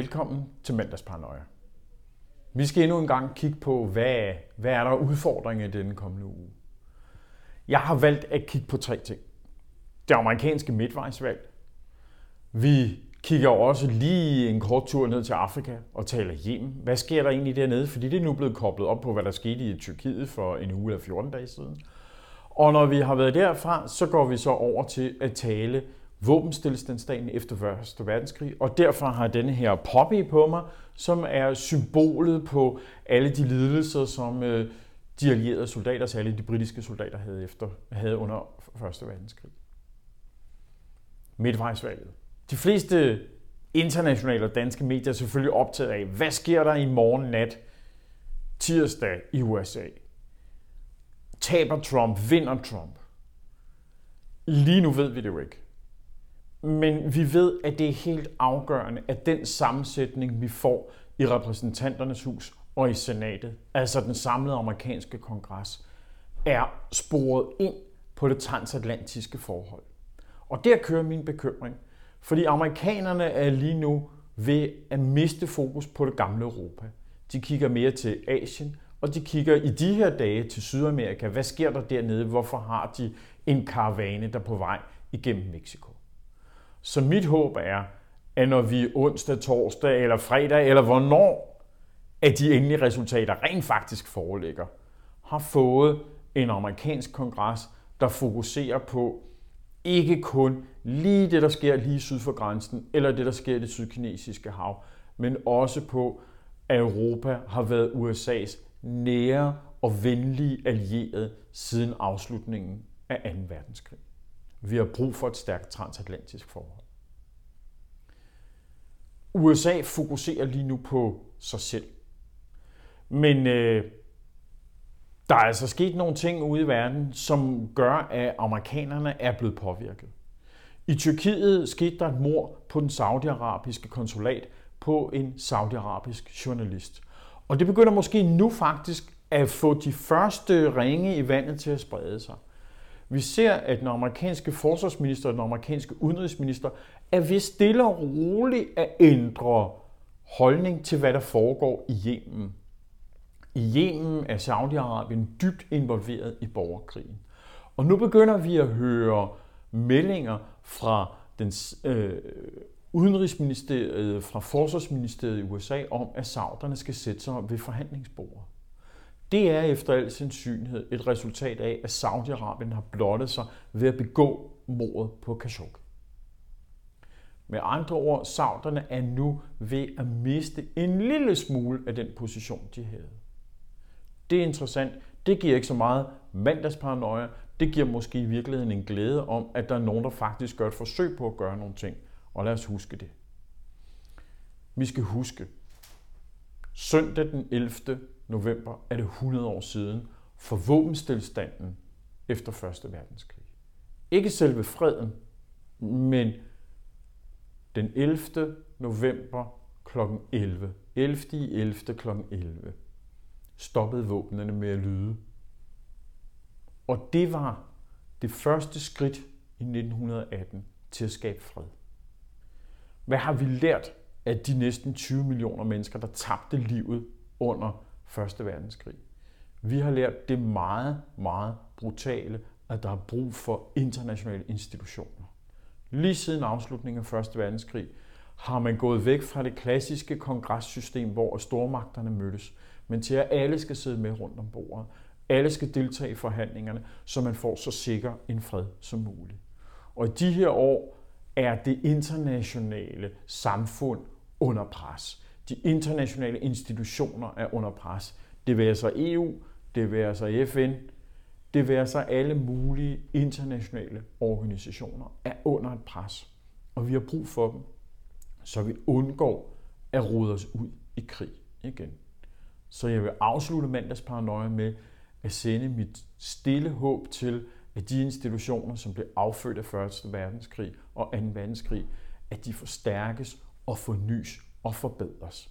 Velkommen til Mandagsparanoia. Vi skal endnu en gang kigge på, hvad, hvad er der udfordringer i denne kommende uge. Jeg har valgt at kigge på tre ting. Det amerikanske midtvejsvalg. Vi kigger også lige en kort tur ned til Afrika og taler hjem. Hvad sker der egentlig dernede? Fordi det er nu blevet koblet op på, hvad der skete i Tyrkiet for en uge eller 14 dage siden. Og når vi har været derfra, så går vi så over til at tale våbenstillstandsdagen efter 1. verdenskrig, og derfor har jeg denne her poppy på mig, som er symbolet på alle de lidelser, som øh, de allierede soldater, særligt de britiske soldater, havde, efter, havde under 1. verdenskrig. Midtvejsvalget. De fleste internationale og danske medier er selvfølgelig optaget af, hvad sker der i morgen nat, tirsdag i USA? Taber Trump, vinder Trump? Lige nu ved vi det jo ikke. Men vi ved, at det er helt afgørende, at den sammensætning, vi får i repræsentanternes hus og i senatet, altså den samlede amerikanske kongres, er sporet ind på det transatlantiske forhold. Og der kører min bekymring, fordi amerikanerne er lige nu ved at miste fokus på det gamle Europa. De kigger mere til Asien, og de kigger i de her dage til Sydamerika. Hvad sker der dernede? Hvorfor har de en karavane, der er på vej igennem Mexico? Så mit håb er, at når vi onsdag, torsdag eller fredag, eller hvornår at de endelige resultater rent faktisk foreligger, har fået en amerikansk kongres, der fokuserer på ikke kun lige det, der sker lige syd for grænsen, eller det, der sker i det sydkinesiske hav, men også på, at Europa har været USA's nære og venlige allierede siden afslutningen af 2. verdenskrig. Vi har brug for et stærkt transatlantisk forhold. USA fokuserer lige nu på sig selv. Men øh, der er altså sket nogle ting ude i verden, som gør, at amerikanerne er blevet påvirket. I Tyrkiet skete der et mord på den saudiarabiske konsulat på en saudiarabisk journalist. Og det begynder måske nu faktisk at få de første ringe i vandet til at sprede sig. Vi ser, at den amerikanske forsvarsminister og den amerikanske udenrigsminister er ved stille og roligt at ændre holdning til, hvad der foregår i Yemen. I Yemen er Saudi-Arabien dybt involveret i borgerkrigen. Og nu begynder vi at høre meldinger fra den øh, udenrigsministeriet, fra forsvarsministeriet i USA om, at sauderne skal sætte sig ved forhandlingsbordet. Det er efter al sandsynlighed et resultat af, at Saudi-Arabien har blottet sig ved at begå mordet på Khashoggi. Med andre ord, sauderne er nu ved at miste en lille smule af den position, de havde. Det er interessant. Det giver ikke så meget mandagsparanoia. Det giver måske i virkeligheden en glæde om, at der er nogen, der faktisk gør et forsøg på at gøre nogle ting. Og lad os huske det. Vi skal huske, søndag den 11 november er det 100 år siden for våbenstilstanden efter 1. verdenskrig. Ikke selve freden, men den 11. november kl. 11. 11. i 11. kl. 11 stoppede våbnene med at lyde. Og det var det første skridt i 1918 til at skabe fred. Hvad har vi lært af de næsten 20 millioner mennesker, der tabte livet under Første Verdenskrig. Vi har lært det meget, meget brutale, at der er brug for internationale institutioner. Lige siden afslutningen af Første Verdenskrig har man gået væk fra det klassiske kongressystem, hvor stormagterne mødtes, men til at alle skal sidde med rundt om bordet. Alle skal deltage i forhandlingerne, så man får så sikker en fred som muligt. Og i de her år er det internationale samfund under pres. De internationale institutioner er under pres. Det vil så EU, det vil så FN, det vil så alle mulige internationale organisationer er under et pres. Og vi har brug for dem, så vi undgår at rode os ud i krig igen. Så jeg vil afslutte mandagsparanoia med at sende mit stille håb til, at de institutioner, som blev affødt af 1. verdenskrig og 2. verdenskrig, at de forstærkes og fornyes og forbedres.